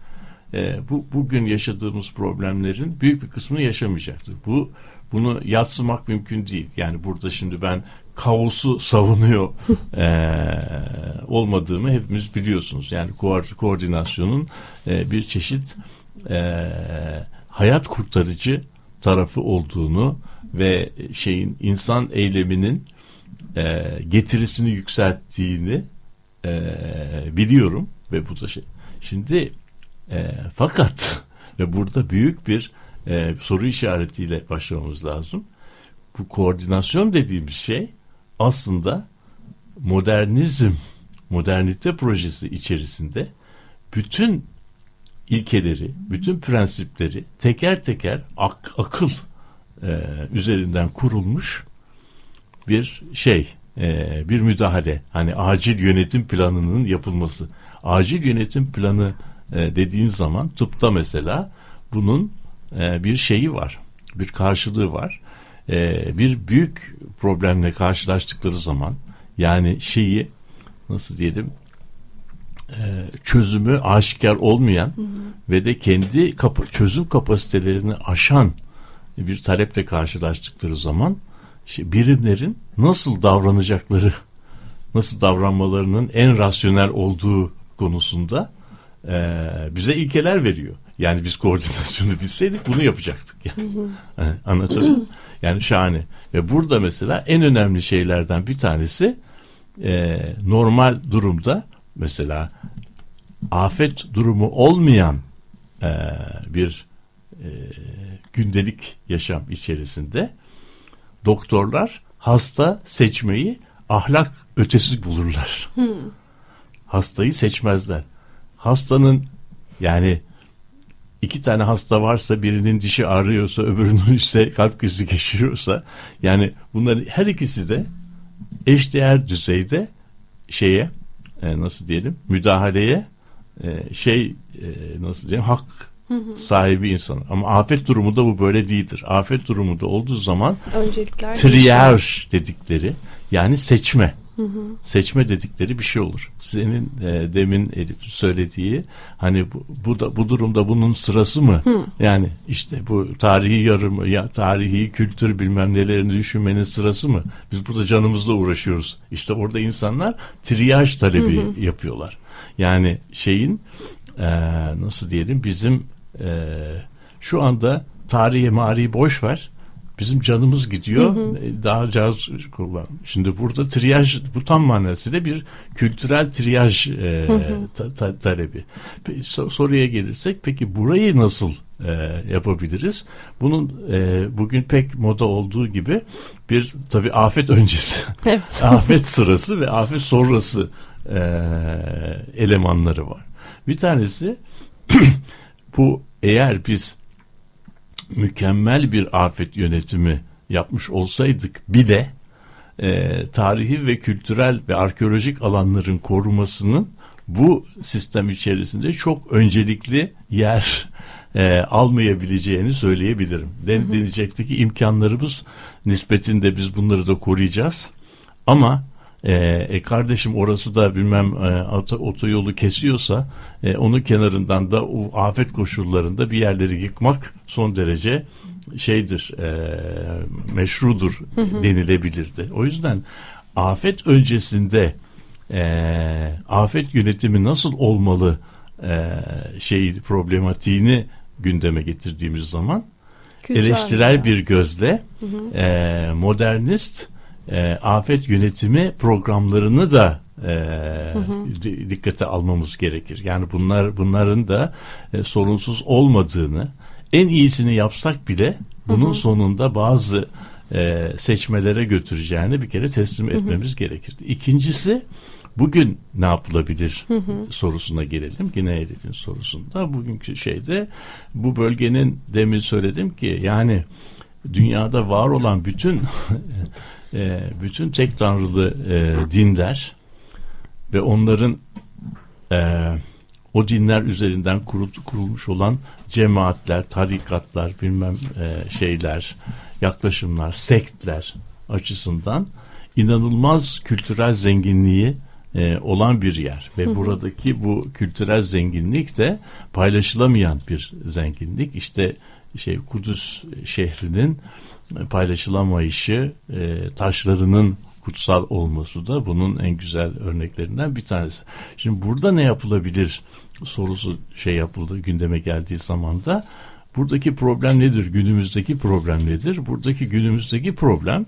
e, bu bugün yaşadığımız problemlerin büyük bir kısmını yaşamayacaktık. Bu bunu yatsımak mümkün değil. Yani burada şimdi ben kaosu savunuyor <laughs> e, olmadığımı hepimiz biliyorsunuz. Yani ko- koordinasyonun e, bir çeşit e, hayat kurtarıcı tarafı olduğunu ve şeyin insan eyleminin e, getirisini yükselttiğini e, biliyorum ve bu da şey. Şimdi e, fakat <laughs> ve burada büyük bir e, soru işaretiyle başlamamız lazım. Bu koordinasyon dediğimiz şey aslında modernizm, modernite projesi içerisinde bütün ilkeleri, bütün prensipleri teker teker ak, akıl e, üzerinden kurulmuş bir şey, e, bir müdahale. Hani acil yönetim planının yapılması. Acil yönetim planı e, dediğin zaman tıpta mesela bunun e, bir şeyi var, bir karşılığı var. E, bir büyük problemle karşılaştıkları zaman yani şeyi nasıl diyelim e, çözümü aşikar olmayan hı hı. ve de kendi kapa çözüm kapasitelerini aşan bir taleple karşılaştıkları zaman işte birimlerin nasıl davranacakları nasıl davranmalarının en rasyonel olduğu konusunda e, bize ilkeler veriyor. Yani biz koordinasyonu <laughs> bilseydik bunu yapacaktık. Yani. Yani Anlatabildim mi? Yani şahane. Ve burada mesela en önemli şeylerden bir tanesi e, normal durumda mesela afet durumu olmayan e, bir e, gündelik yaşam içerisinde doktorlar hasta seçmeyi ahlak ötesi bulurlar. Hastayı seçmezler. Hastanın yani iki tane hasta varsa birinin dişi ağrıyorsa öbürünün <laughs> ise kalp krizi geçiriyorsa yani bunların her ikisi de eşdeğer düzeyde şeye e, nasıl diyelim müdahaleye e, şey e, nasıl diyelim hak sahibi insan. Ama afet durumunda bu böyle değildir. Afet durumunda olduğu zaman triyaj dedikleri yani seçme. Seçme dedikleri bir şey olur. Senin e, demin Elif söylediği hani bu, bu da bu durumda bunun sırası mı? Yani işte bu tarihi yarım ya tarihi kültür bilmem nelerini düşünmenin sırası mı? Biz burada canımızla uğraşıyoruz. İşte orada insanlar triyaj talebi yapıyorlar. Yani şeyin e, nasıl diyelim bizim e, şu anda tarihi marihi boş ver. Bizim canımız gidiyor. E, Daha caz kullan. Şimdi burada triyaj bu tam manasıyla bir kültürel triyaj e, ta- ta- talebi. Soruya gelirsek peki burayı nasıl e, yapabiliriz? Bunun e, bugün pek moda olduğu gibi bir tabii afet öncesi, <laughs> Evet. <laughs> afet sırası ve afet sonrası e, elemanları var. Bir tanesi <clears throat> bu eğer biz mükemmel bir afet yönetimi yapmış olsaydık bile e, tarihi ve kültürel ve arkeolojik alanların korumasının bu sistem içerisinde çok öncelikli yer e, almayabileceğini söyleyebilirim. Den, ki imkanlarımız nispetinde biz bunları da koruyacağız. Ama e, e, kardeşim orası da bilmem e, oto, otoyolu kesiyorsa e, onun kenarından da o afet koşullarında bir yerleri yıkmak son derece şeydir e, meşrudur denilebilirdi. O yüzden afet öncesinde e, afet yönetimi nasıl olmalı e, şey problematiğini gündeme getirdiğimiz zaman Kültürel eleştirel bir gözle e, modernist e, afet yönetimi programlarını da e, di- dikkate almamız gerekir. Yani bunlar bunların da e, sorunsuz olmadığını, en iyisini yapsak bile bunun sonunda bazı e, seçmelere götüreceğini bir kere teslim etmemiz gerekir. İkincisi bugün ne yapılabilir sorusuna gelelim. Yine Elif'in sorusunda bugünkü şeyde bu bölgenin demin söyledim ki yani dünyada var olan bütün <laughs> e, bütün tek tanrılı e, dinler ve onların e, o dinler üzerinden kurul- kurulmuş olan cemaatler, tarikatlar, bilmem e, şeyler, yaklaşımlar, sektler açısından inanılmaz kültürel zenginliği e, olan bir yer ve buradaki bu kültürel zenginlik de paylaşılamayan bir zenginlik. İşte şey Kudüs şehrinin paylaşılamayışı, e, taşlarının kutsal olması da bunun en güzel örneklerinden bir tanesi. Şimdi burada ne yapılabilir sorusu şey yapıldı gündeme geldiği zaman da buradaki problem nedir? Günümüzdeki problem nedir? Buradaki günümüzdeki problem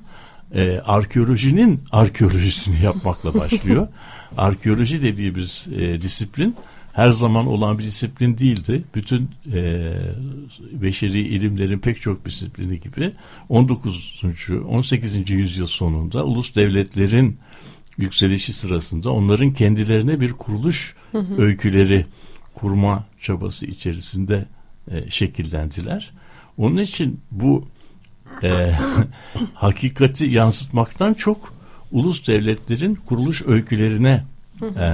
e, arkeolojinin arkeolojisini yapmakla başlıyor. <laughs> Arkeoloji dediğimiz e, disiplin her zaman olan bir disiplin değildi. Bütün e, beşeri ilimlerin pek çok disiplini gibi 19. 18. yüzyıl sonunda ulus devletlerin yükselişi sırasında onların kendilerine bir kuruluş öyküleri kurma çabası içerisinde e, şekillendiler. Onun için bu e, <laughs> hakikati yansıtmaktan çok ulus devletlerin kuruluş öykülerine e,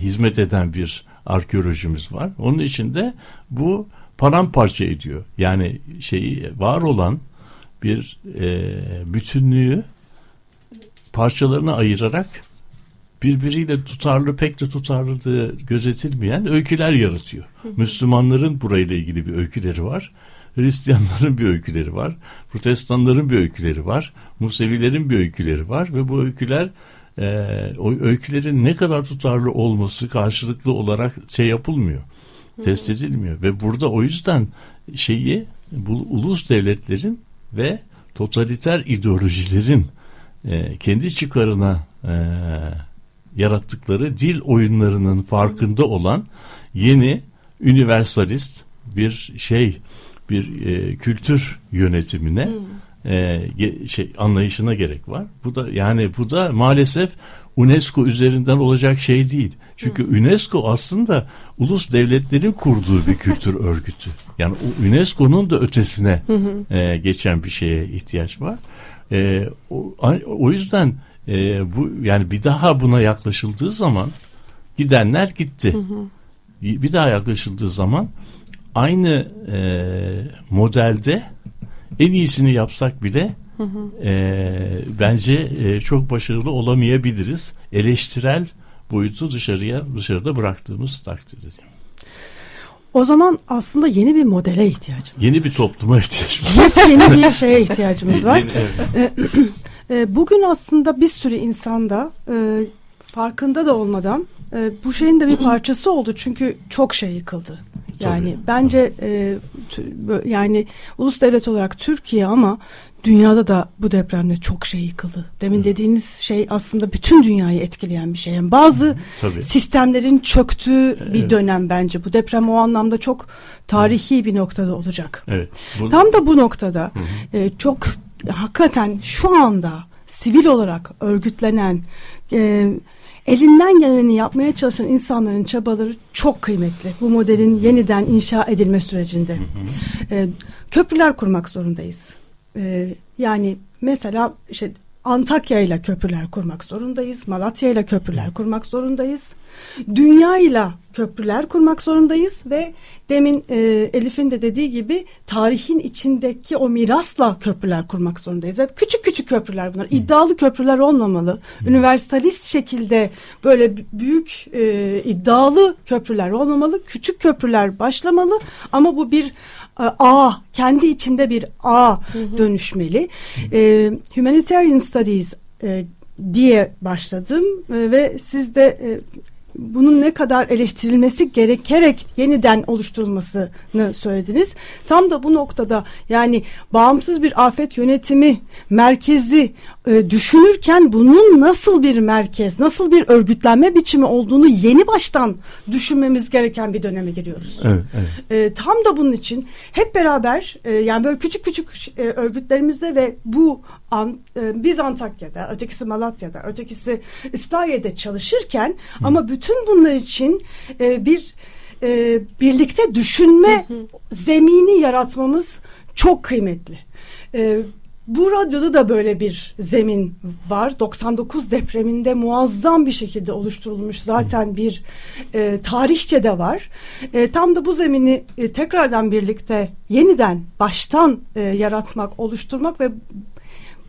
hizmet eden bir arkeolojimiz var. Onun için de bu paramparça ediyor. Yani şeyi var olan bir e, bütünlüğü parçalarına ayırarak birbiriyle tutarlı pek de tutarlılığı gözetilmeyen öyküler yaratıyor. Müslümanların burayla ilgili bir öyküleri var. Hristiyanların bir öyküleri var. Protestanların bir öyküleri var. Musevilerin bir öyküleri var ve bu öyküler e, o öykülerin ne kadar tutarlı olması karşılıklı olarak şey yapılmıyor. Test edilmiyor ve burada o yüzden şeyi bu ulus devletlerin ve totaliter ideolojilerin e, kendi çıkarına e, yarattıkları dil oyunlarının farkında olan yeni universalist bir şey bir e, kültür yönetimine e, şey anlayışına gerek var. Bu da yani bu da maalesef UNESCO üzerinden olacak şey değil. Çünkü UNESCO aslında ulus devletlerin kurduğu bir kültür <laughs> örgütü. Yani UNESCO'nun da ötesine e, geçen bir şeye ihtiyaç var. E, o, o yüzden e, bu yani bir daha buna yaklaşıldığı zaman gidenler gitti. Bir daha yaklaşıldığı zaman aynı e, modelde en iyisini yapsak bile e, bence e, çok başarılı olamayabiliriz. Eleştirel boyutu dışarıya dışarıda bıraktığımız takdirde. O zaman aslında yeni bir modele ihtiyacımız Yeni bir topluma ihtiyaç var. var. Yeni bir şeye ihtiyacımız var. Yeni- evet. E, bugün aslında bir sürü insanda e, farkında da olmadan e, bu şeyin de bir parçası oldu. Çünkü çok şey yıkıldı. Yani Tabii. bence e, yani ulus devlet olarak Türkiye ama dünyada da bu depremde çok şey yıkıldı. Demin dediğiniz şey aslında bütün dünyayı etkileyen bir şey. Yani bazı Tabii. sistemlerin çöktüğü bir Evet. dönem bence. Bu deprem o anlamda çok tarihi bir noktada olacak. Evet. Bu- Tam da bu noktada e, çok hakikaten şu anda sivil olarak örgütlenen e, elinden geleni yapmaya çalışan insanların çabaları çok kıymetli. Bu modelin yeniden inşa edilme sürecinde. E, köprüler kurmak zorundayız. E, yani mesela işte Antakya ile köprüler kurmak zorundayız. Malatya ile köprüler kurmak zorundayız. Dünya ile köprüler kurmak zorundayız ve demin e, Elif'in de dediği gibi tarihin içindeki o mirasla köprüler kurmak zorundayız. Ve küçük küçük köprüler bunlar. İddialı köprüler olmamalı. Üniversalist şekilde böyle büyük e, iddialı köprüler olmamalı. Küçük köprüler başlamalı ama bu bir e, ağ, kendi içinde bir ağ dönüşmeli. E, Humanitarian Studies e, diye başladım e, ve siz de e, bunun ne kadar eleştirilmesi gerekerek yeniden oluşturulmasını söylediniz. Tam da bu noktada yani bağımsız bir afet yönetimi merkezi e, düşünürken bunun nasıl bir merkez, nasıl bir örgütlenme biçimi olduğunu yeni baştan düşünmemiz gereken bir döneme giriyoruz. Evet, evet. E, tam da bunun için hep beraber e, yani böyle küçük küçük e, örgütlerimizde ve bu an, e, biz Antakya'da, ötekisi Malatya'da, ötekisi İslahiye'de çalışırken ama bütün bunlar için e, bir e, birlikte düşünme zemini yaratmamız çok kıymetli. E, bu radyoda da böyle bir zemin var. 99 depreminde muazzam bir şekilde oluşturulmuş zaten bir e, tarihçe de var. E, tam da bu zemini e, tekrardan birlikte yeniden baştan e, yaratmak, oluşturmak ve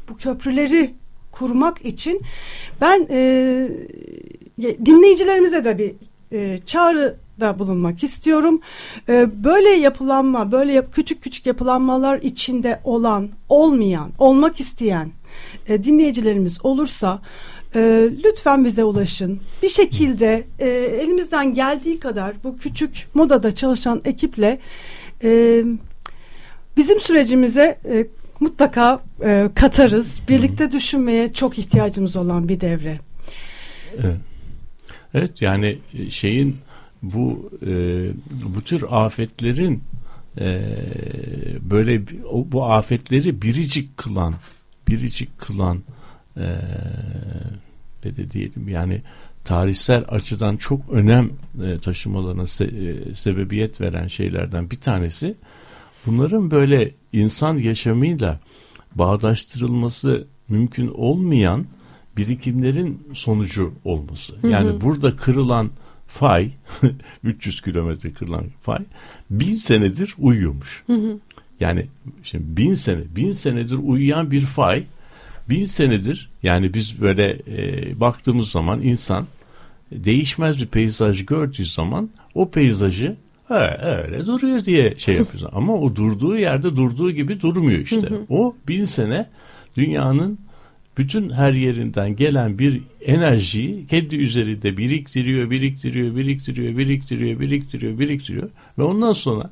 bu köprüleri kurmak için ben e, dinleyicilerimize de bir e, çağrıda bulunmak istiyorum. E, böyle yapılanma, böyle yap, küçük küçük yapılanmalar içinde olan, olmayan, olmak isteyen e, dinleyicilerimiz olursa e, lütfen bize ulaşın. Bir şekilde e, elimizden geldiği kadar bu küçük modada çalışan ekiple e, bizim sürecimize e, mutlaka e, katarız. Birlikte düşünmeye çok ihtiyacımız olan bir devre. Evet. Evet yani şeyin bu e, bu tür afetlerin e, böyle bu afetleri biricik kılan biricik kılan e, ve de diyelim yani tarihsel açıdan çok önem e, taşımalarına se- e, sebebiyet veren şeylerden bir tanesi bunların böyle insan yaşamıyla bağdaştırılması mümkün olmayan birikimlerin sonucu olması. Yani burada kırılan fay <laughs> 300 kilometre kırılan fay bin senedir uyuyormuş. Yani şimdi bin sene bin senedir uyuyan bir fay bin senedir yani biz böyle e, baktığımız zaman insan değişmez bir peyzaj gördüğü zaman o peyzajı "Ha, öyle duruyor diye şey <laughs> yapıyoruz. Ama o durduğu yerde durduğu gibi durmuyor işte. O bin sene dünyanın bütün her yerinden gelen bir enerjiyi kendi üzerinde biriktiriyor, biriktiriyor, biriktiriyor, biriktiriyor, biriktiriyor, biriktiriyor ve ondan sonra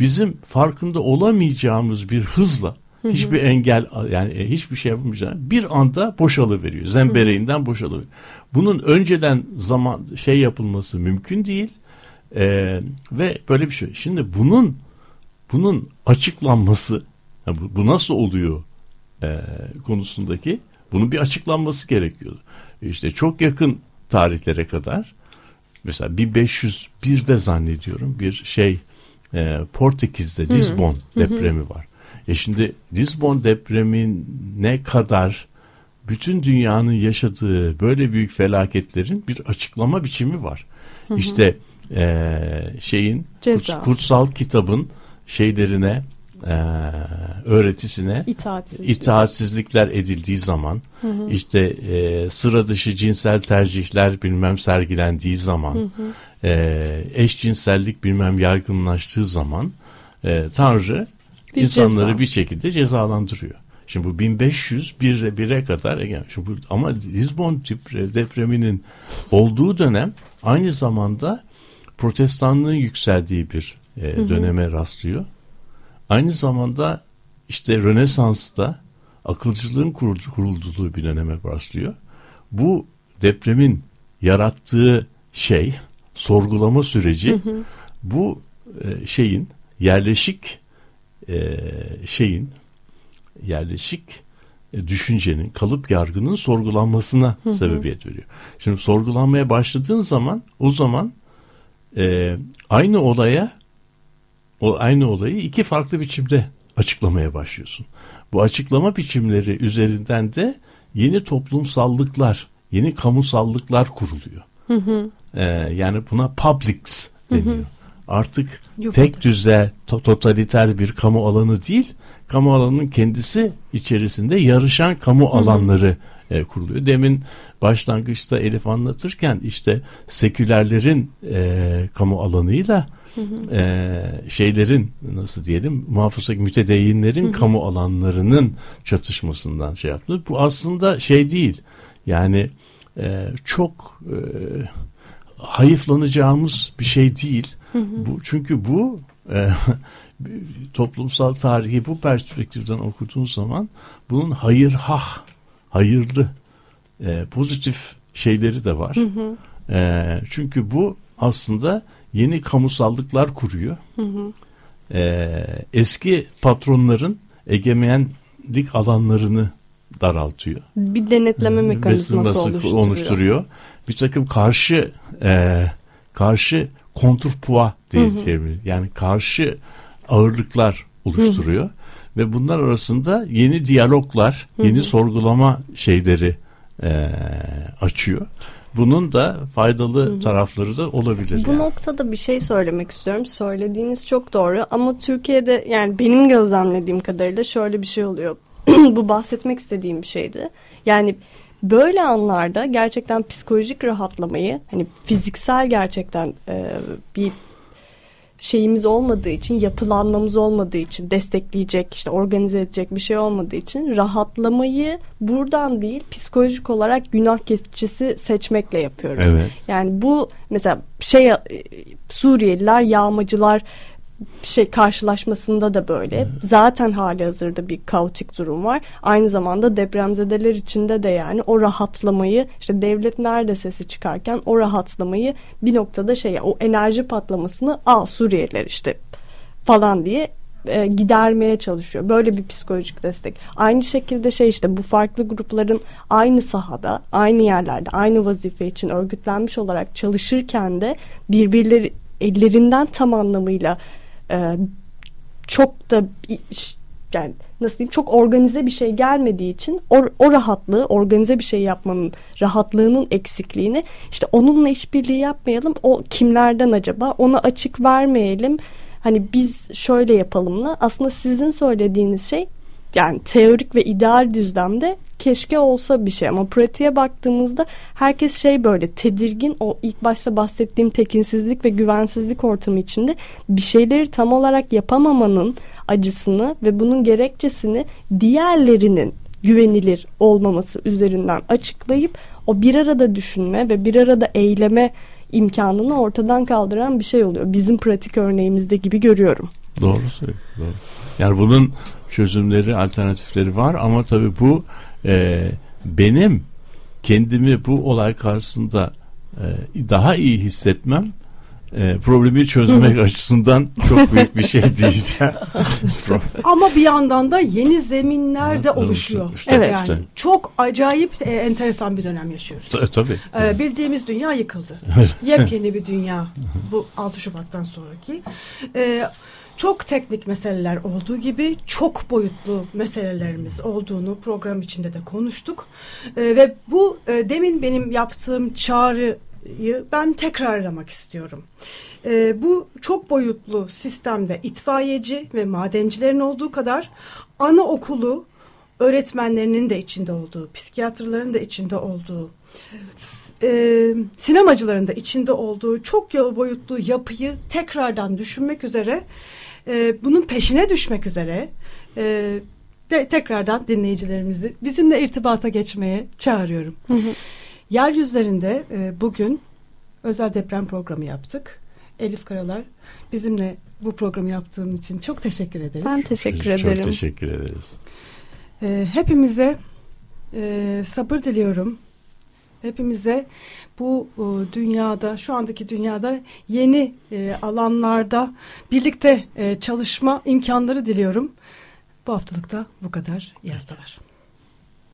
bizim farkında olamayacağımız bir hızla hiçbir engel yani e, hiçbir şey yapamayacağını bir anda boşalıveriyor. Zembereğinden boşalıveriyor. Bunun önceden zaman şey yapılması mümkün değil. Ee, ve böyle bir şey. Şimdi bunun bunun açıklanması bu, bu nasıl oluyor e, konusundaki bunun bir açıklanması gerekiyordu. İşte çok yakın tarihlere kadar mesela 1501'de zannediyorum bir şey e, Portekiz'de Lisbon depremi var. E şimdi Lisbon depremine kadar bütün dünyanın yaşadığı böyle büyük felaketlerin bir açıklama biçimi var. İşte e, şeyin Ceza. kutsal kitabın şeylerine e, öğretisine İtaatsizlik. itaatsizlikler edildiği zaman işte e, sıra dışı cinsel tercihler bilmem sergilendiği zaman e, eşcinsellik bilmem yaygınlaştığı zaman e, Tanrı Bir insanları ceza. bir şekilde cezalandırıyor. Şimdi bu 1500 1'e 1'e kadar yani şimdi bu, ama Lisbon depre- depreminin olduğu dönem aynı zamanda protestanlığın yükseldiği bir e, döneme rastlıyor. Aynı zamanda işte Rönesans'ta akılcılığın kurul- kurulduğu bir döneme rastlıyor. Bu depremin yarattığı şey, sorgulama süreci bu e, şeyin yerleşik e, şeyin yerleşik e, düşüncenin, kalıp yargının sorgulanmasına sebebiyet veriyor. Şimdi sorgulanmaya başladığın zaman o zaman e, aynı olaya o aynı olayı iki farklı biçimde açıklamaya başlıyorsun. Bu açıklama biçimleri üzerinden de yeni toplumsallıklar, yeni kamusallıklar kuruluyor. Ee, yani buna publics deniyor. Artık Yok tek düze to- totaliter bir kamu alanı değil, kamu alanının kendisi içerisinde yarışan kamu alanları e, kuruluyor. Demin başlangıçta Elif anlatırken işte sekülerlerin e, kamu alanıyla e, şeylerin nasıl diyelim muhafızlık mütedeyinlerin kamu alanlarının çatışmasından şey yaptı. Bu aslında şey değil. Yani e, çok e, hayıflanacağımız bir şey değil. Bu çünkü bu e, <laughs> toplumsal tarihi bu perspektiften okuduğun zaman bunun hayır hah, hayırlı, e, pozitif şeyleri de var. E, çünkü bu aslında yeni kamusallıklar kuruyor. E, eski patronların egemenlik alanlarını daraltıyor. Bir denetleme mekanizması Nasıl oluşturuyor. oluşturuyor. Bir takım karşı e, karşı kontrpua diye çeviriyor. Yani karşı ağırlıklar oluşturuyor. Ve bunlar arasında yeni diyaloglar, yeni sorgulama şeyleri e, açıyor. Bunun da faydalı tarafları da olabilir. Bu yani. noktada bir şey söylemek istiyorum. Söylediğiniz çok doğru ama Türkiye'de yani benim gözlemlediğim kadarıyla şöyle bir şey oluyor. <clears throat> Bu bahsetmek istediğim bir şeydi. Yani böyle anlarda gerçekten psikolojik rahatlamayı hani fiziksel gerçekten e, bir şeyimiz olmadığı için, yapılanmamız olmadığı için, destekleyecek, işte organize edecek bir şey olmadığı için rahatlamayı buradan değil psikolojik olarak günah keçisi seçmekle yapıyoruz. Evet. Yani bu mesela şey e, Suriyeliler, yağmacılar şey karşılaşmasında da böyle. Zaten hali hazırda bir kaotik durum var. Aynı zamanda depremzedeler içinde de yani o rahatlamayı işte devlet nerede sesi çıkarken o rahatlamayı bir noktada şey o enerji patlamasını al Suriyeliler işte falan diye e, gidermeye çalışıyor. Böyle bir psikolojik destek. Aynı şekilde şey işte bu farklı grupların aynı sahada, aynı yerlerde, aynı vazife için örgütlenmiş olarak çalışırken de birbirleri ellerinden tam anlamıyla e, çok da yani nasıl diyeyim çok organize bir şey gelmediği için o, o rahatlığı organize bir şey yapmanın rahatlığının eksikliğini işte onunla işbirliği yapmayalım o kimlerden acaba ona açık vermeyelim. Hani biz şöyle yapalımla. Aslında sizin söylediğiniz şey yani teorik ve ideal düzlemde keşke olsa bir şey ama pratiğe baktığımızda herkes şey böyle tedirgin o ilk başta bahsettiğim tekinsizlik ve güvensizlik ortamı içinde bir şeyleri tam olarak yapamamanın acısını ve bunun gerekçesini diğerlerinin güvenilir olmaması üzerinden açıklayıp o bir arada düşünme ve bir arada eyleme imkanını ortadan kaldıran bir şey oluyor. Bizim pratik örneğimizde gibi görüyorum. Doğru söylüyor. Doğru. Yani bunun çözümleri, alternatifleri var ama tabii bu e, benim kendimi bu olay karşısında e, daha iyi hissetmem e, problemi çözmek açısından çok büyük bir şey <laughs> değil. Ama bir yandan da yeni zeminler de oluşuyor. İşte, evet. Yani çok acayip e, enteresan bir dönem yaşıyoruz. Tabii. tabii. Ee, bildiğimiz dünya yıkıldı. Yepyeni bir dünya bu 6 Şubat'tan sonraki. Ee, çok teknik meseleler olduğu gibi çok boyutlu meselelerimiz olduğunu program içinde de konuştuk. Ee, ve bu e, demin benim yaptığım çağrıyı ben tekrarlamak istiyorum. Ee, bu çok boyutlu sistemde itfaiyeci ve madencilerin olduğu kadar anaokulu öğretmenlerinin de içinde olduğu, psikiyatrların da içinde olduğu, e, sinemacıların da içinde olduğu çok boyutlu yapıyı tekrardan düşünmek üzere, e, bunun peşine düşmek üzere e, de tekrardan dinleyicilerimizi bizimle irtibata geçmeye çağırıyorum. Yeryüzlerinde e, bugün özel deprem programı yaptık. Elif Karalar bizimle bu programı yaptığın için çok teşekkür ederiz. Ben teşekkür Çok ederim. teşekkür ederiz. E, hepimize e, sabır diliyorum. Hepimize bu e, dünyada, şu andaki dünyada yeni e, alanlarda birlikte e, çalışma imkanları diliyorum. Bu haftalıkta bu kadar. İyi haftalar.